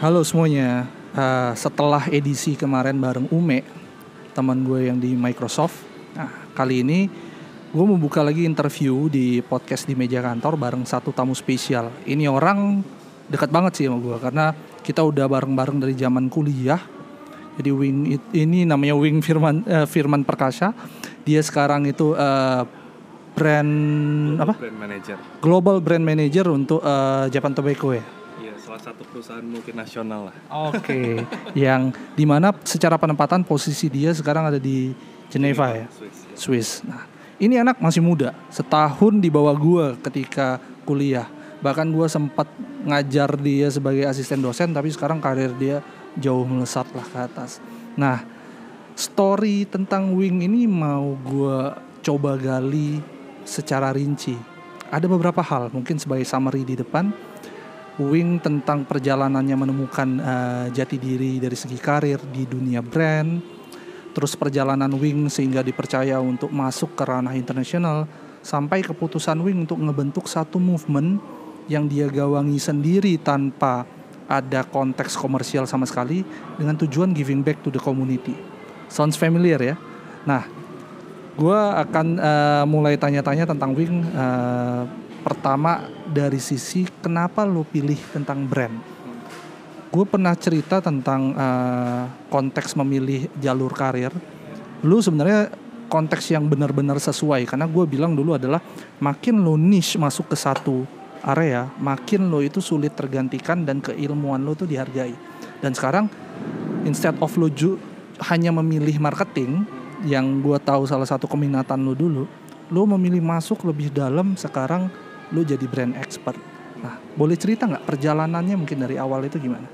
Halo semuanya. Uh, setelah edisi kemarin bareng Ume, teman gue yang di Microsoft. Nah, kali ini gue mau buka lagi interview di podcast di meja kantor bareng satu tamu spesial. Ini orang dekat banget sih sama gue karena kita udah bareng-bareng dari zaman kuliah. Jadi Wing ini namanya Wing Firman uh, Firman Perkasa. Dia sekarang itu uh, brand Global apa? Brand manager. Global Brand Manager untuk uh, Japan Tobacco ya. Salah satu perusahaan multinasional lah. Oke, yang di mana secara penempatan posisi dia sekarang ada di Geneva ya, Swiss. ya. Swiss. Nah, ini anak masih muda, setahun di bawah gua ketika kuliah. Bahkan gua sempat ngajar dia sebagai asisten dosen, tapi sekarang karir dia jauh melesat lah ke atas. Nah, story tentang Wing ini mau gua coba gali secara rinci. Ada beberapa hal, mungkin sebagai summary di depan. Wing tentang perjalanannya menemukan eh, jati diri dari segi karir di dunia brand, terus perjalanan Wing sehingga dipercaya untuk masuk ke ranah internasional, sampai keputusan Wing untuk ngebentuk satu movement yang dia gawangi sendiri tanpa ada konteks komersial sama sekali dengan tujuan giving back to the community. Sounds familiar ya? Nah, gue akan eh, mulai tanya-tanya tentang Wing. eh, pertama dari sisi kenapa lo pilih tentang brand. Gue pernah cerita tentang eh, konteks memilih jalur karir. Lu sebenarnya konteks yang benar-benar sesuai karena gue bilang dulu adalah makin lo niche masuk ke satu area, makin lo itu sulit tergantikan dan keilmuan lo tuh dihargai. Dan sekarang instead of lo ju- hanya memilih marketing yang gue tahu salah satu keminatan lo dulu, lo memilih masuk lebih dalam sekarang lo jadi brand expert. Nah, boleh cerita nggak perjalanannya mungkin dari awal itu gimana?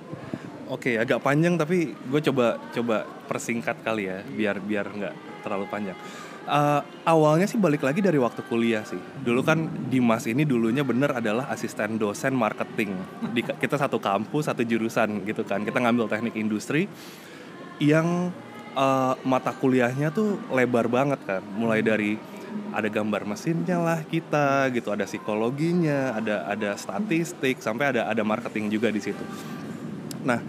Oke, agak panjang tapi gue coba coba persingkat kali ya, biar biar nggak terlalu panjang. Eh, awalnya sih balik lagi dari waktu kuliah sih. Dulu kan Dimas ini dulunya bener adalah asisten dosen marketing. Di, kita satu kampus, satu jurusan gitu kan. Kita ngambil teknik industri yang eh, mata kuliahnya tuh lebar banget kan. Mulai dari ada gambar mesinnya lah kita gitu, ada psikologinya, ada ada statistik, sampai ada ada marketing juga di situ. Nah,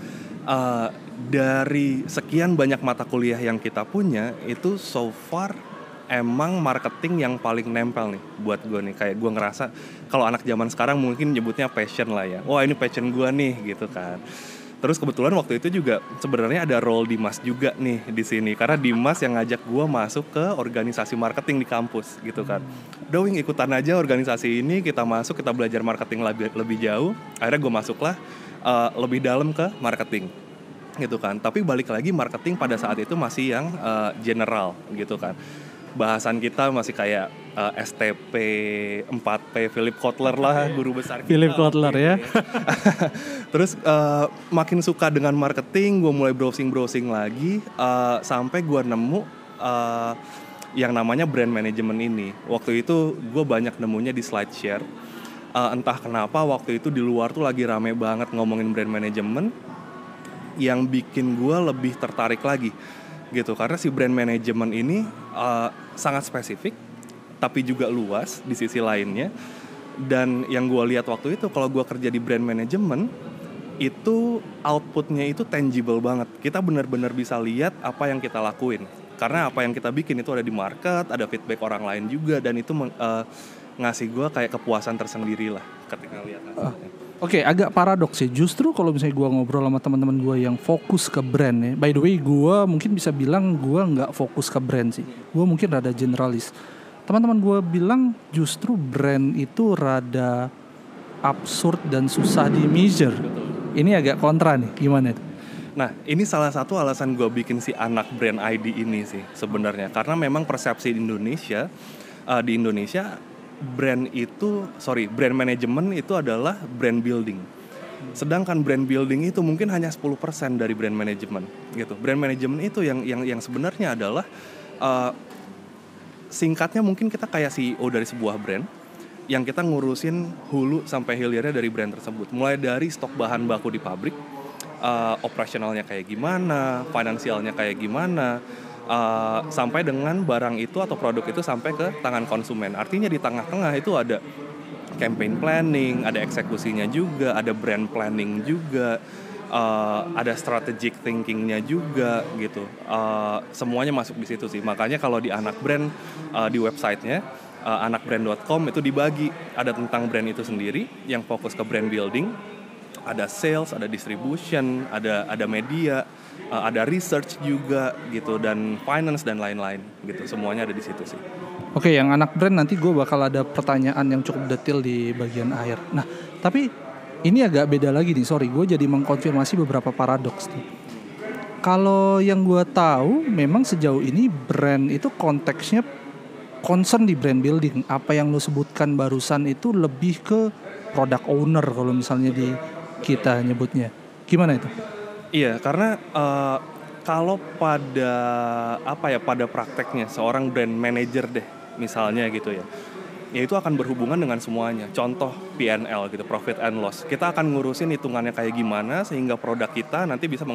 eh, dari sekian banyak mata kuliah yang kita punya, itu so far emang marketing yang paling nempel nih buat gue nih. Kayak gue ngerasa kalau anak zaman sekarang mungkin nyebutnya passion lah ya. Wah ini passion gue nih gitu kan. Terus kebetulan waktu itu juga sebenarnya ada role Dimas juga nih di sini karena Dimas yang ngajak gue masuk ke organisasi marketing di kampus gitu kan. Udah Wing ikutan aja organisasi ini kita masuk kita belajar marketing lebih lebih jauh. Akhirnya gue masuklah uh, lebih dalam ke marketing gitu kan. Tapi balik lagi marketing pada saat itu masih yang uh, general gitu kan. Bahasan kita masih kayak uh, STP 4P Philip Kotler lah guru besar kita. Philip Kotler ya. Terus eh, makin suka dengan marketing, gue mulai browsing-browsing lagi eh, sampai gue nemu eh, yang namanya brand management ini. Waktu itu gue banyak nemunya di SlideShare. Eh, entah kenapa waktu itu di luar tuh lagi rame banget ngomongin brand management yang bikin gue lebih tertarik lagi gitu karena si brand management ini eh, sangat spesifik tapi juga luas di sisi lainnya dan yang gue lihat waktu itu kalau gue kerja di brand management itu outputnya itu tangible banget kita benar-benar bisa lihat apa yang kita lakuin karena apa yang kita bikin itu ada di market ada feedback orang lain juga dan itu eh, ngasih gue kayak kepuasan tersendiri lah ketika lihat hasilnya. Oke, agak paradoks sih. Justru kalau misalnya gua ngobrol sama teman-teman gua yang fokus ke brand ya. By the way, gua mungkin bisa bilang gua nggak fokus ke brand sih. Gua mungkin rada generalis. Teman-teman gua bilang justru brand itu rada absurd dan susah di measure. Ini agak kontra nih. Gimana itu? Nah, ini salah satu alasan gue bikin si anak brand ID ini sih sebenarnya karena memang persepsi di Indonesia eh, di Indonesia brand itu sorry brand management itu adalah brand building. Sedangkan brand building itu mungkin hanya 10% dari brand management gitu. Brand management itu yang yang yang sebenarnya adalah eh, singkatnya mungkin kita kayak CEO dari sebuah brand yang kita ngurusin hulu sampai hilirnya dari brand tersebut. Mulai dari stok bahan baku di pabrik, eh, operasionalnya kayak gimana, finansialnya kayak gimana, eh, sampai dengan barang itu atau produk itu sampai ke tangan konsumen. Artinya di tengah-tengah itu ada campaign planning, ada eksekusinya juga, ada brand planning juga, uh, ada strategic thinkingnya juga gitu. Uh, semuanya masuk di situ sih. Makanya kalau di anak brand uh, di websitenya uh, anakbrand.com itu dibagi ada tentang brand itu sendiri yang fokus ke brand building, ada sales, ada distribution, ada ada media, uh, ada research juga gitu dan finance dan lain-lain gitu. Semuanya ada di situ sih. Oke, yang anak brand nanti gue bakal ada pertanyaan yang cukup detail di bagian akhir. Nah, tapi ini agak beda lagi nih, sorry, gue jadi mengkonfirmasi beberapa paradoks nih. Kalau yang gue tahu, memang sejauh ini brand itu konteksnya concern di brand building. Apa yang lo sebutkan barusan itu lebih ke product owner kalau misalnya di kita nyebutnya. Gimana itu? Iya, karena uh, kalau pada apa ya pada prakteknya seorang brand manager deh misalnya gitu ya ya itu akan berhubungan dengan semuanya. Contoh PNL gitu profit and loss. Kita akan ngurusin hitungannya kayak gimana sehingga produk kita nanti bisa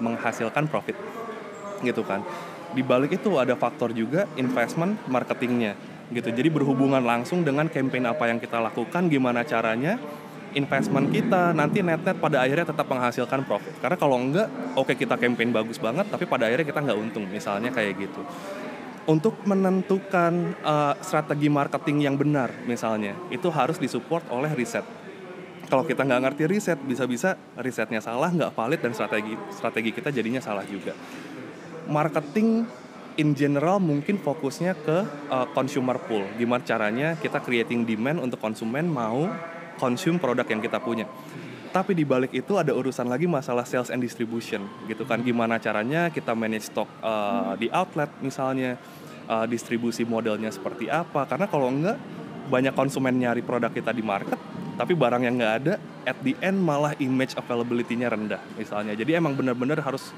menghasilkan profit. Gitu kan. Di balik itu ada faktor juga investment marketingnya gitu. Jadi berhubungan langsung dengan campaign apa yang kita lakukan gimana caranya investment kita nanti net-net pada akhirnya tetap menghasilkan profit. Karena kalau enggak oke okay, kita campaign bagus banget tapi pada akhirnya kita nggak untung misalnya kayak gitu untuk menentukan uh, strategi marketing yang benar misalnya itu harus disupport oleh riset. Kalau kita nggak ngerti riset bisa-bisa risetnya salah nggak valid dan strategi strategi kita jadinya salah juga. Marketing in general mungkin fokusnya ke uh, consumer pool gimana caranya kita creating demand untuk konsumen mau consume produk yang kita punya tapi di balik itu ada urusan lagi masalah sales and distribution gitu kan. Gimana caranya kita manage stock uh, di outlet misalnya uh, distribusi modelnya seperti apa. Karena kalau enggak banyak konsumen nyari produk kita di market tapi barang yang nggak ada at the end malah image availability-nya rendah misalnya. Jadi emang benar-benar harus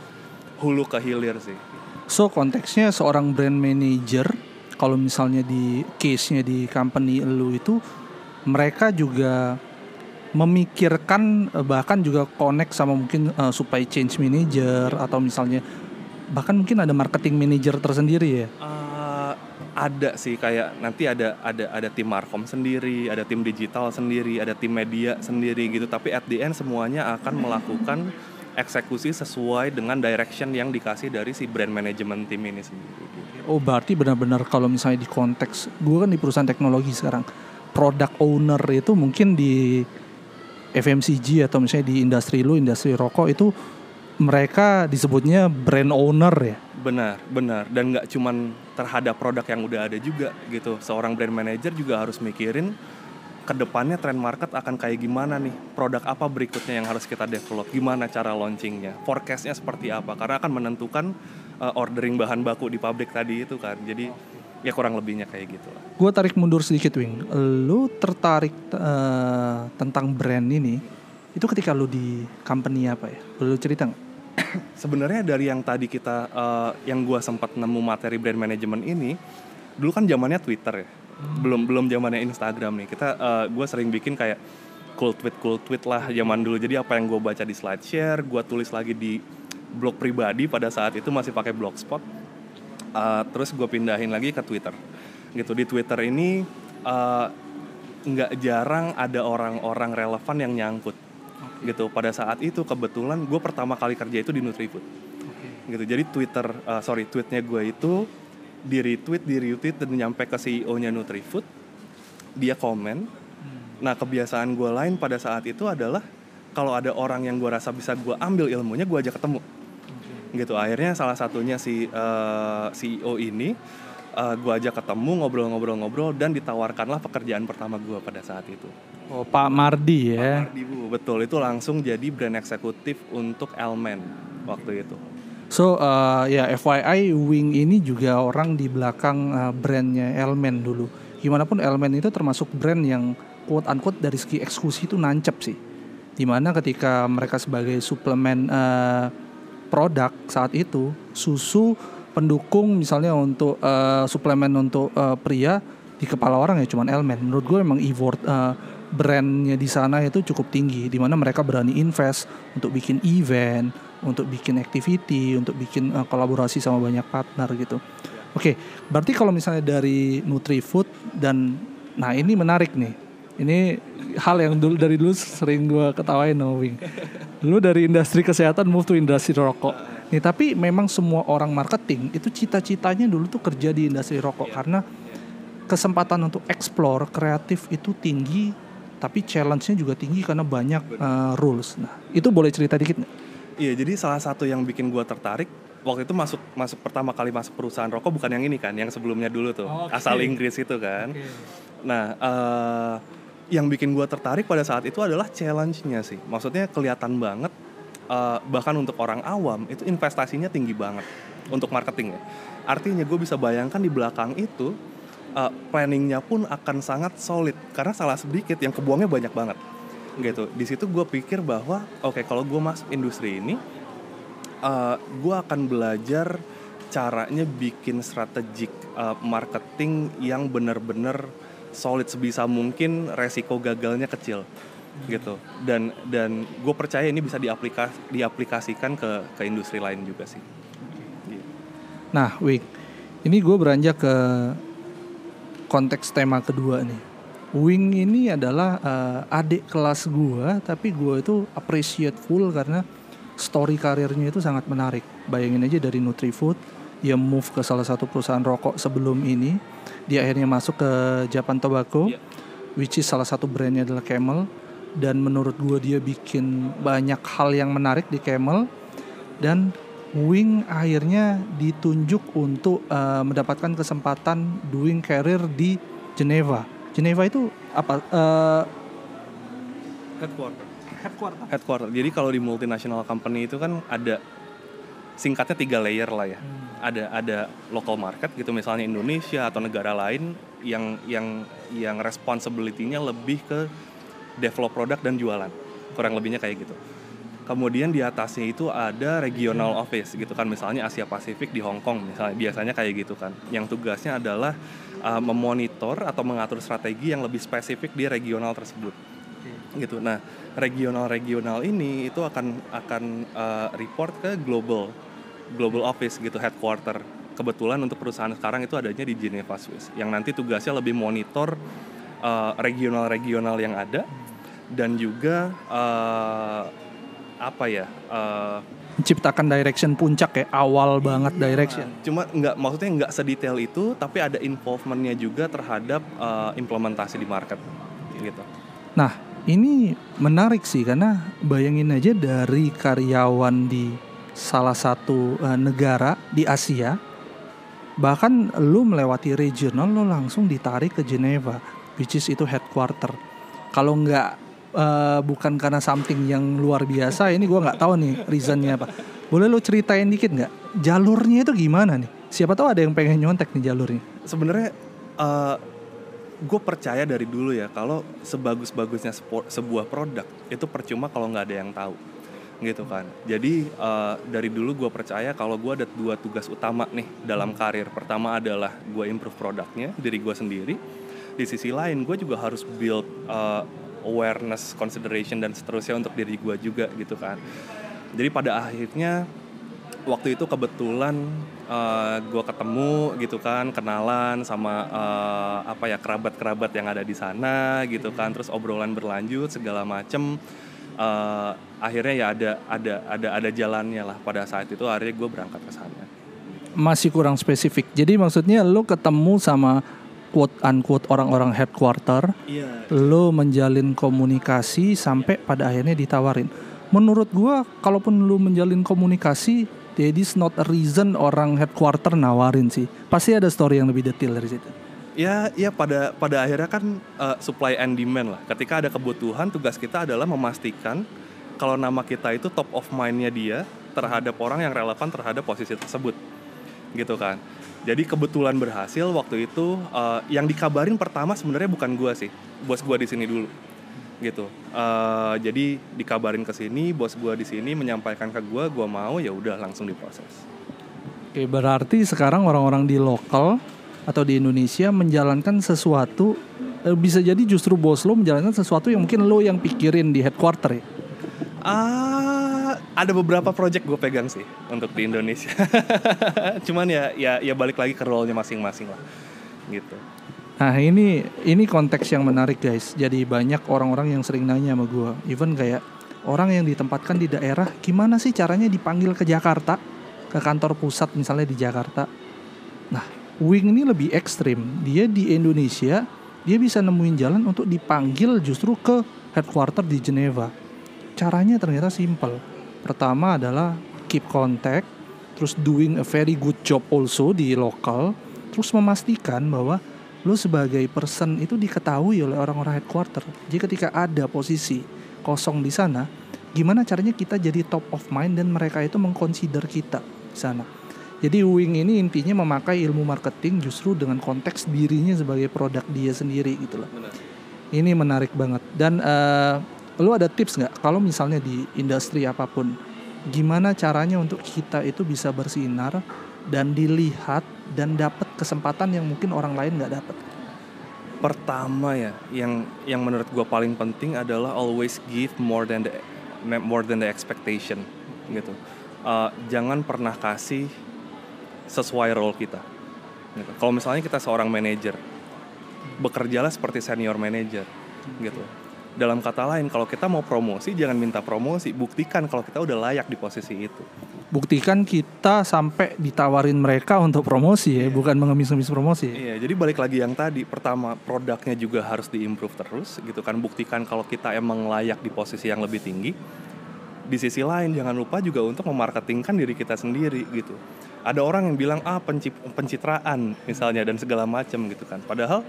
hulu ke hilir sih. So konteksnya seorang brand manager kalau misalnya di case-nya di company lu itu mereka juga memikirkan eh, bahkan juga connect sama mungkin uh, supply chain manager atau misalnya bahkan mungkin ada marketing manager tersendiri ya. Uh, ada sih kayak nanti ada ada ada tim markom sendiri, ada tim digital sendiri, ada tim media sendiri gitu. Tapi at the end semuanya akan melakukan eksekusi sesuai dengan direction yang dikasih dari si brand management tim ini sendiri. Oh berarti benar-benar kalau misalnya di konteks gue kan di perusahaan teknologi sekarang product owner itu mungkin di FMCG atau misalnya di industri lu industri rokok itu mereka disebutnya brand owner ya? Benar benar. Dan nggak cuman terhadap produk yang udah ada juga gitu. Seorang brand manager juga harus mikirin ke depannya trend market akan kayak gimana nih produk apa berikutnya yang harus kita develop gimana cara launchingnya forecastnya seperti apa. Karena akan menentukan uh, ordering bahan baku di pabrik tadi itu kan. Jadi ya kurang lebihnya kayak gitu lah. Gue tarik mundur sedikit Wing. Lu tertarik uh, tentang brand ini itu ketika lu di company apa ya? Lu cerita nggak? Sebenarnya dari yang tadi kita uh, yang gue sempat nemu materi brand management ini, dulu kan zamannya Twitter ya, hmm. belum belum zamannya Instagram nih. Kita uh, eh, gue sering bikin kayak cool tweet cool tweet lah zaman dulu. Jadi apa yang gue baca di slide share, gue tulis lagi di blog pribadi pada saat itu masih pakai blogspot uh, terus gue pindahin lagi ke Twitter. Gitu di Twitter ini uh, nggak jarang ada orang-orang relevan yang nyangkut. Gitu pada saat itu kebetulan gue pertama kali kerja itu di Nutrifood okay. gitu jadi Twitter uh, sorry tweetnya gue itu di retweet di retweet dan nyampe ke CEO-nya Nutrifood dia komen. Hmm. nah kebiasaan gue lain pada saat itu adalah kalau ada orang yang gue rasa bisa gue ambil ilmunya gue ajak ketemu gitu akhirnya salah satunya si uh, eh, CEO ini uh, eh, gue ajak ketemu ngobrol-ngobrol-ngobrol dan ditawarkanlah pekerjaan pertama gue pada saat itu. Oh Pak Mardi ya? Pak Mardi bu, betul itu langsung jadi brand eksekutif untuk Elmen waktu itu. So uh, ya FYI Wing ini juga orang di belakang uh, brandnya Elmen dulu. Gimana pun Elmen itu termasuk brand yang quote unquote dari segi eksekusi itu nancep sih. Di mana ketika mereka sebagai suplemen uh, produk saat itu susu pendukung misalnya untuk uh, suplemen untuk uh, pria di kepala orang ya cuman elemen. Menurut gue emang effort uh, brandnya di sana itu cukup tinggi di mana mereka berani invest untuk bikin event untuk bikin activity untuk bikin uh, kolaborasi sama banyak partner gitu. Oke okay, berarti kalau misalnya dari Nutrifood dan nah ini menarik nih ini hal yang dulu dari dulu sering gue ketawain sama Wing lu dari industri kesehatan move to industri rokok. Nih tapi memang semua orang marketing itu cita-citanya dulu tuh kerja di industri rokok karena kesempatan untuk explore kreatif itu tinggi tapi challenge-nya juga tinggi karena banyak uh, rules. Nah, itu boleh cerita dikit nggak? Iya, jadi salah satu yang bikin gua tertarik waktu itu masuk masuk pertama kali masuk perusahaan rokok bukan yang ini kan, yang sebelumnya dulu tuh, Oh, oke. asal Inggris itu kan. Nah, eh, yang bikin gua tertarik pada saat itu adalah challenge-nya sih. Maksudnya kelihatan banget, eh, bahkan untuk orang awam itu investasinya tinggi banget untuk marketing ya. Artinya gue bisa bayangkan di belakang itu eh, planningnya pun akan sangat solid karena salah sedikit yang kebuangnya banyak banget gitu. Di situ gue pikir bahwa oke kalau gue masuk industri ini, uh, gue akan belajar caranya bikin strategik uh, marketing yang benar-benar solid sebisa mungkin resiko gagalnya kecil gitu dan dan gue percaya ini bisa diaplikas diaplikasikan ke ke industri lain juga sih. Nah, Wing, ini gue beranjak ke konteks tema kedua nih. Wing ini adalah eh, adik kelas gue, tapi gue itu appreciate full karena story karirnya itu sangat menarik. Bayangin aja dari Nutrifood, dia move ke salah satu perusahaan rokok sebelum ini, dia akhirnya masuk ke Japan Tobacco, Iya. which is salah satu brandnya adalah Camel, dan menurut gue dia bikin banyak hal yang menarik di Camel, dan Wing akhirnya ditunjuk untuk uh, mendapatkan kesempatan doing career di Geneva. Geneva itu apa? Uh, headquarter headquarter. headquarter jadi kalau di multinational company itu kan ada singkatnya tiga layer lah ya ada ada local market gitu misalnya Indonesia atau negara lain yang yang yang responsibility-nya lebih ke develop produk dan jualan. Kurang lebihnya kayak gitu. Kemudian di atasnya itu ada regional office gitu kan misalnya Asia Pasifik di Hong Kong misalnya biasanya kayak gitu kan. Yang tugasnya adalah uh, memonitor atau mengatur strategi yang lebih spesifik di regional tersebut. Gitu. Nah, regional-regional ini itu akan akan uh, report ke global global office gitu headquarter. Kebetulan untuk perusahaan sekarang itu adanya di Geneva Swiss yang nanti tugasnya lebih monitor uh, regional-regional yang ada dan juga uh, apa ya? uh, Menciptakan direction puncak ya, awal banget direction. cuma nggak maksudnya nggak sedetail itu tapi ada involvementnya juga terhadap uh, implementasi di market gitu. Nah, ini menarik sih karena bayangin aja dari karyawan di salah satu eh, negara di Asia, bahkan lu melewati regional lu langsung ditarik ke Geneva, which is itu headquarter. Kalau nggak eh, bukan karena something yang luar biasa, ini gua nggak tahu nih reasonnya apa. Boleh lu ceritain dikit nggak? Jalurnya itu gimana nih? Siapa tahu ada yang pengen nyontek nih jalurnya. sebenarnya gue percaya dari dulu ya kalau sebagus-bagusnya sebuah produk itu percuma kalau nggak ada yang tahu gitu kan. Jadi eh, dari dulu gue percaya kalau gue ada dua tugas utama nih dalam karir. Pertama adalah gue improve produknya diri gue sendiri. Di sisi lain gue juga harus build eh, awareness consideration dan seterusnya untuk diri gue juga gitu kan. Jadi pada akhirnya waktu itu kebetulan gue ketemu gitu kan kenalan sama eh, apa ya kerabat-kerabat yang ada di sana gitu kan. Terus obrolan berlanjut segala macem Eh, akhirnya ya ada ada ada ada jalannya lah pada saat itu akhirnya gue berangkat ke sana masih kurang spesifik. Jadi maksudnya lu ketemu sama quote unquote orang-orang headquarter, iya lu menjalin komunikasi sampai pada akhirnya ditawarin. Menurut gua kalaupun lu menjalin komunikasi, that is not a reason orang headquarter nawarin sih. Pasti ada story yang lebih detail dari situ. Ya ya pada pada akhirnya kan eh, supply and demand lah. Ketika ada kebutuhan tugas kita adalah memastikan kalau nama kita itu top of mindnya dia terhadap orang yang relevan terhadap posisi tersebut. Gitu kan. Jadi kebetulan berhasil waktu itu eh, yang dikabarin pertama sebenarnya bukan gua sih. Bos gua di sini dulu. Gitu. Eh, jadi dikabarin ke sini bos gua di sini menyampaikan ke gua gua mau ya udah langsung diproses. Oke, berarti sekarang orang-orang di lokal atau di Indonesia menjalankan sesuatu eh, bisa jadi justru bos lo menjalankan sesuatu yang mungkin lo yang pikirin di headquarter ya. Ah, ada beberapa project gue pegang sih untuk di Indonesia. Cuman ya ya ya balik lagi ke role-nya masing-masing lah. Gitu. Nah ini ini konteks yang menarik guys. Jadi banyak orang-orang yang sering nanya sama gue, even kayak orang yang ditempatkan di daerah gimana sih caranya dipanggil ke Jakarta ke kantor pusat misalnya di Jakarta nah Wing ini lebih ekstrim dia di Indonesia dia bisa nemuin jalan untuk dipanggil justru ke headquarter di Geneva caranya ternyata simple pertama adalah keep contact terus doing a very good job also di lokal terus memastikan bahwa lo sebagai person itu diketahui oleh orang-orang headquarter. Jadi ketika ada posisi kosong di sana, gimana caranya kita jadi top of mind dan mereka itu mengconsider kita di sana. Jadi Wing ini intinya memakai ilmu marketing justru dengan konteks dirinya sebagai produk dia sendiri gitu loh. Ini menarik banget. Dan uh, lu ada tips nggak kalau misalnya di industri apa pun, gimana caranya untuk kita itu bisa bersinar dan dilihat dan dapat kesempatan yang mungkin orang lain nggak dapat? Pertama ya, yang yang menurut gue paling penting adalah always give more than the more than the expectation gitu. Uh, jangan pernah kasih sesuai role kita. Gitu. Kalau misalnya kita seorang manajer, bekerjalah seperti senior manager gitu. Dalam kata lain, kalau kita mau promosi, jangan minta promosi, buktikan kalau kita udah layak di posisi itu buktikan kita sampai ditawarin mereka untuk promosi ya, yeah. bukan mengemis-ngemis promosi. Iya, yeah, jadi balik lagi yang tadi, pertama produknya juga harus diimprove terus gitu kan, buktikan kalau kita emang layak di posisi yang lebih tinggi. Di sisi lain jangan lupa juga untuk memarketingkan diri kita sendiri gitu. Ada orang yang bilang ah pencip pencitraan misalnya dan segala macam gitu kan. Padahal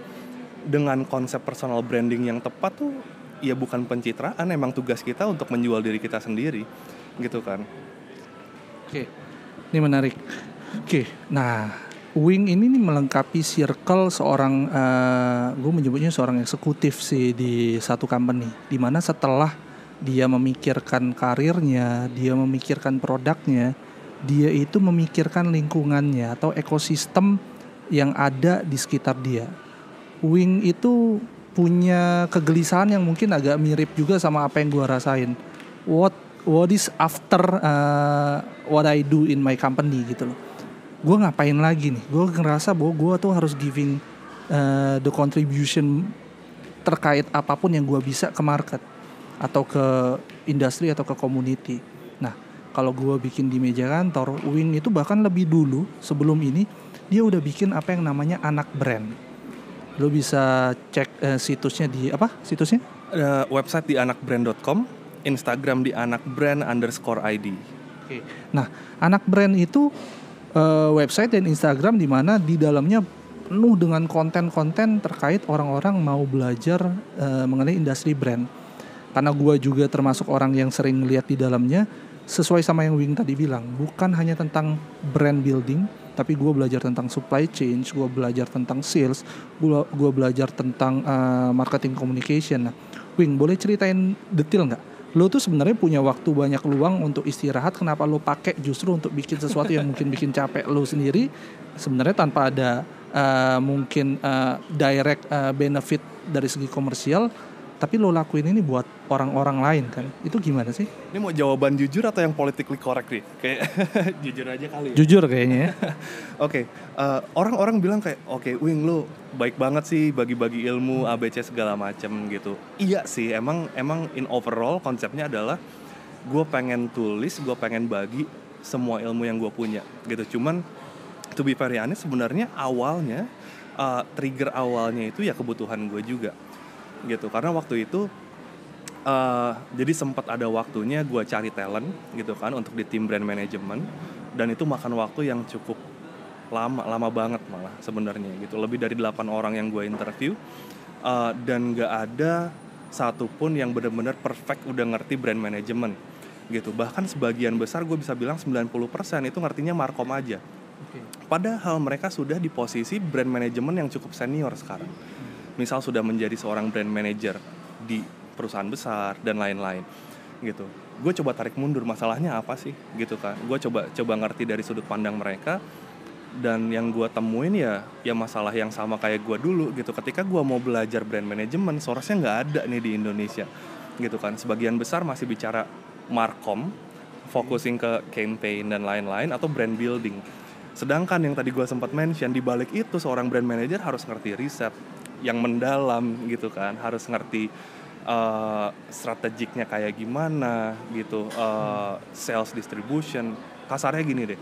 dengan konsep personal branding yang tepat tuh ya bukan pencitraan, emang tugas kita untuk menjual diri kita sendiri gitu kan. Oke, ini menarik. Oke, nah Wing ini nih melengkapi circle seorang, uh, gue menyebutnya seorang eksekutif sih di satu company. Di mana setelah dia memikirkan karirnya, dia memikirkan produknya, dia itu memikirkan lingkungannya atau ekosistem yang ada di sekitar dia. Wing itu punya kegelisahan yang mungkin agak mirip juga sama apa yang gue rasain. What what is after uh, what I do in my company gitu loh gue ngapain lagi nih gue ngerasa bahwa gue tuh harus giving uh, the contribution terkait apa pun yang gue bisa ke market atau ke industri atau ke community kalau gue bikin di meja kantor Wing itu bahkan lebih dulu sebelum ini dia udah bikin apa yang namanya anak brand lo bisa cek uh, situsnya di apa situsnya uh, website di anakbrand.com Instagram di anak brand underscore ID. Oke. Nah, anak brand itu uh, website dan Instagram di mana di dalamnya penuh dengan konten-konten terkait orang-orang mau belajar uh, mengenai industri brand. Karena gue juga termasuk orang yang sering lihat di dalamnya, sesuai sama yang Wing tadi bilang, bukan hanya tentang brand building, tapi gue belajar tentang supply chain, gue belajar tentang sales, gue belajar tentang uh, marketing communication. Nah, Wing boleh ceritain detail nggak? lo tuh sebenarnya punya waktu banyak luang untuk istirahat kenapa lo pakai justru untuk bikin sesuatu yang mungkin bikin capek lo sendiri sebenarnya tanpa ada uh, mungkin uh, direct uh, benefit dari segi komersial tapi lo lakuin ini buat orang-orang lain kan? Itu gimana sih? Ini mau jawaban jujur atau yang politically correct nih kayak jujur aja kali ya? jujur kayaknya ya. Oke okay. uh, orang-orang bilang kayak oke okay, wing lo baik banget sih bagi-bagi ilmu ABC segala macem gitu. Iya sih emang emang in overall konsepnya adalah gue pengen tulis gue pengen bagi semua ilmu yang gue punya gitu. Cuman to be very honest sebenarnya awalnya uh, trigger awalnya itu ya kebutuhan gue juga gitu. Karena waktu itu uh, jadi sempat ada waktunya gue cari talent gitu kan untuk di tim brand management. Dan itu makan waktu yang cukup lama lama banget malah sebenarnya gitu. Lebih dari 8 orang yang gue interview uh, dan gak ada satupun yang benar-benar perfect udah ngerti brand management gitu. Bahkan sebagian besar gue bisa bilang 90% itu ngertinya markom aja. Padahal mereka sudah di posisi brand management yang cukup senior sekarang misal sudah menjadi seorang brand manager di perusahaan besar dan lain-lain gitu. Gue coba tarik mundur masalahnya apa sih? Gitu kan gue coba coba ngerti dari sudut pandang mereka dan yang gue temuin ya ya masalah yang sama kayak gue dulu gitu. Ketika gue mau belajar brand management source nggak ada nih di Indonesia gitu kan. Sebagian besar masih bicara markom focusing ke campaign dan lain-lain atau brand building. Sedangkan yang tadi gue sempat mention di balik itu seorang brand manager harus ngerti riset yang mendalam gitu kan harus ngerti uh, strategiknya kayak gimana gitu, uh, sales distribution. Kasarnya gini deh.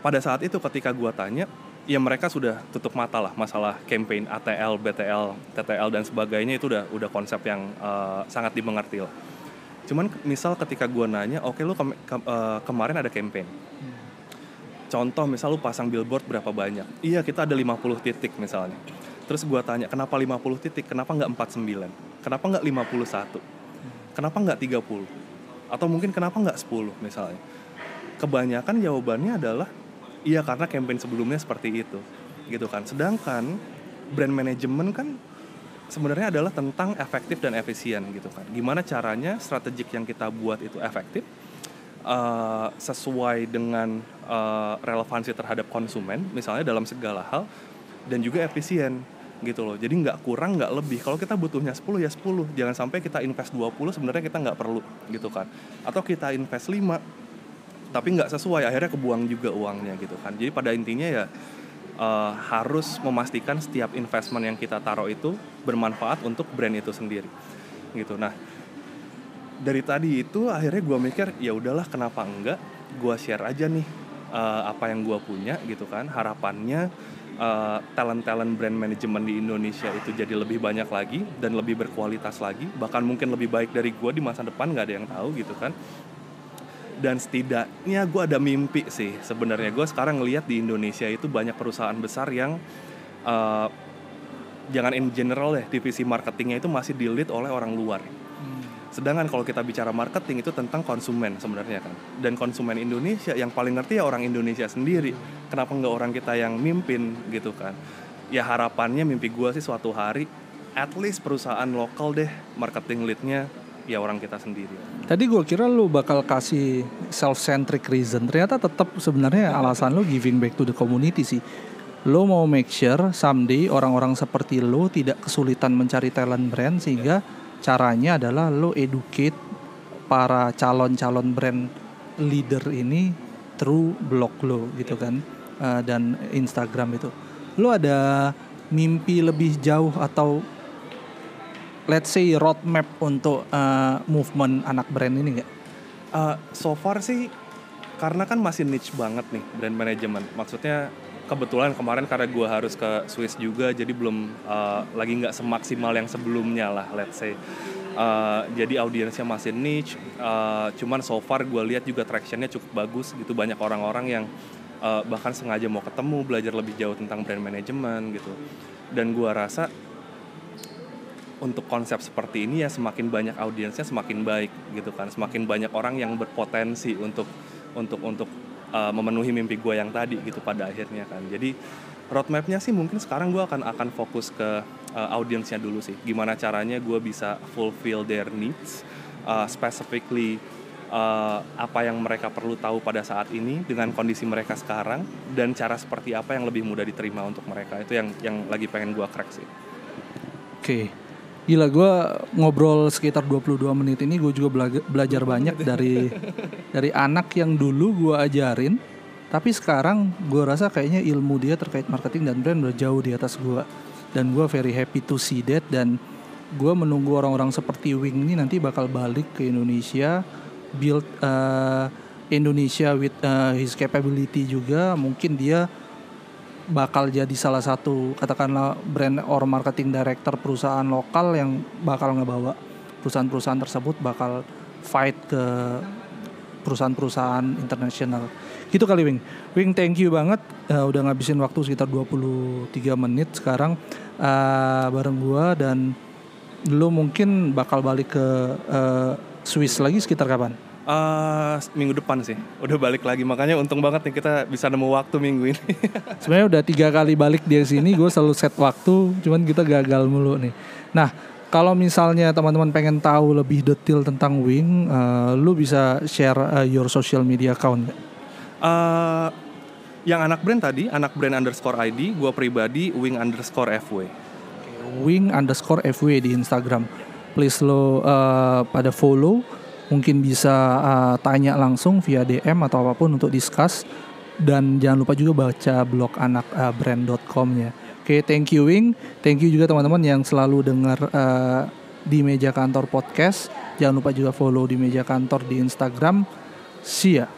Pada saat itu ketika gua tanya, ya mereka sudah tutup mata lah masalah campaign ATL, BTL, TTL dan sebagainya itu udah udah konsep yang uh, sangat dimengerti lah. Cuman misal ketika gue nanya, oke okay, lu ke, ke, uh, kemarin ada campaign. Contoh misal lu pasang billboard berapa banyak? Iya kita ada 50 titik misalnya. Terus gue tanya, kenapa 50 titik? Kenapa nggak 49? Kenapa nggak 51? Kenapa nggak 30? Atau mungkin kenapa nggak 10 misalnya? Kebanyakan jawabannya adalah Iya karena campaign sebelumnya seperti itu gitu kan. Sedangkan brand management kan sebenarnya adalah tentang efektif dan efisien gitu kan. Gimana caranya strategik yang kita buat itu efektif uh, sesuai dengan uh, relevansi terhadap konsumen misalnya dalam segala hal dan juga efisien gitu loh. Jadi nggak kurang nggak lebih. Kalau kita butuhnya 10 ya 10. Jangan sampai kita invest 20 sebenarnya kita nggak perlu gitu kan. Atau kita invest 5 tapi nggak sesuai akhirnya kebuang juga uangnya gitu kan jadi pada intinya ya uh, harus memastikan setiap investment yang kita taruh itu bermanfaat untuk brand itu sendiri gitu nah dari tadi itu akhirnya gue mikir ya udahlah kenapa enggak gue share aja nih uh, apa yang gue punya gitu kan. Harapannya uh, talent-talent brand management di Indonesia itu jadi lebih banyak lagi dan lebih berkualitas lagi. Bahkan mungkin lebih baik dari gue di masa depan nggak ada yang tahu gitu kan. Dan setidaknya gue ada mimpi sih sebenarnya. Gue sekarang ngelihat di Indonesia itu banyak perusahaan besar yang uh, jangan in general deh divisi marketingnya itu masih di lead oleh orang luar. Sedangkan kalau kita bicara marketing itu tentang konsumen sebenarnya kan dan konsumen Indonesia yang paling ngerti ya orang Indonesia sendiri kenapa nggak orang kita yang mimpin gitu kan ya harapannya mimpi gue sih suatu hari at least perusahaan lokal deh marketing leadnya ya orang kita sendiri. Tadi gue kira lu bakal kasih self-centric reason, ternyata tetap sebenarnya alasan lu giving back to the community sih. Lo mau make sure someday orang-orang seperti lo tidak kesulitan mencari talent brand sehingga caranya adalah lo educate para calon-calon brand leader ini through blog lo gitu kan uh, dan Instagram itu. Lo ada mimpi lebih jauh atau let's say roadmap untuk uh, movement anak brand ini nggak? Uh, so far sih karena kan masih niche banget nih brand management. Maksudnya kebetulan kemarin karena gue harus ke Swiss juga jadi belum uh, lagi nggak semaksimal yang sebelumnya lah let's say. Uh, jadi audiensnya masih niche, uh, cuman so far gue lihat juga tractionnya cukup bagus gitu banyak orang-orang yang uh, bahkan sengaja mau ketemu belajar lebih jauh tentang brand management gitu. Dan gue rasa untuk konsep seperti ini ya semakin banyak audiensnya semakin baik gitu kan semakin banyak orang yang berpotensi untuk untuk untuk uh, memenuhi mimpi gue yang tadi gitu pada akhirnya kan jadi roadmapnya sih mungkin sekarang gue akan akan fokus ke uh, audiensnya dulu sih gimana caranya gue bisa fulfill their needs uh, specifically uh, apa yang mereka perlu tahu pada saat ini dengan kondisi mereka sekarang dan cara seperti apa yang lebih mudah diterima untuk mereka itu yang yang lagi pengen gue crack sih. Oke, okay. Gila gue ngobrol sekitar 22 menit ini gue juga belajar, belajar banyak dari dari anak yang dulu gue ajarin tapi sekarang gue rasa kayaknya ilmu dia terkait marketing dan brand udah jauh di atas gue dan gue very happy to see that dan gue menunggu orang-orang seperti Wing ini nanti bakal balik ke Indonesia build uh, Indonesia with uh, his capability juga. Mungkin dia bakal jadi salah satu katakanlah brand or marketing director perusahaan lokal yang bakal ngebawa perusahaan-perusahaan tersebut bakal fight ke perusahaan-perusahaan internasional. Gitu kali Wing. Wing thank you banget uh, udah ngabisin waktu sekitar 23 menit sekarang uh, bareng gua dan lu mungkin bakal balik ke uh, Swiss lagi sekitar kapan? Uh, minggu depan sih, udah balik lagi makanya untung banget nih kita bisa nemu waktu minggu ini. Sebenarnya udah tiga kali balik di sini, gue selalu set waktu, cuman kita gagal mulu nih. Nah, kalau misalnya teman-teman pengen tahu lebih detail tentang Wing, uh, lu bisa share uh, your social media account Uh, yang anak brand tadi, anak brand underscore ID, gue pribadi Wing underscore FW. Wing underscore FW di Instagram. Please lo uh, pada follow mungkin bisa uh, tanya langsung via DM atau apa pun untuk discuss dan jangan lupa juga baca blog anak uh, brand.com ya. Oke, okay, thank you Wing. Thank you juga teman-teman yang selalu dengar uh, di meja kantor podcast. Jangan lupa juga follow di meja kantor di Instagram. See ya.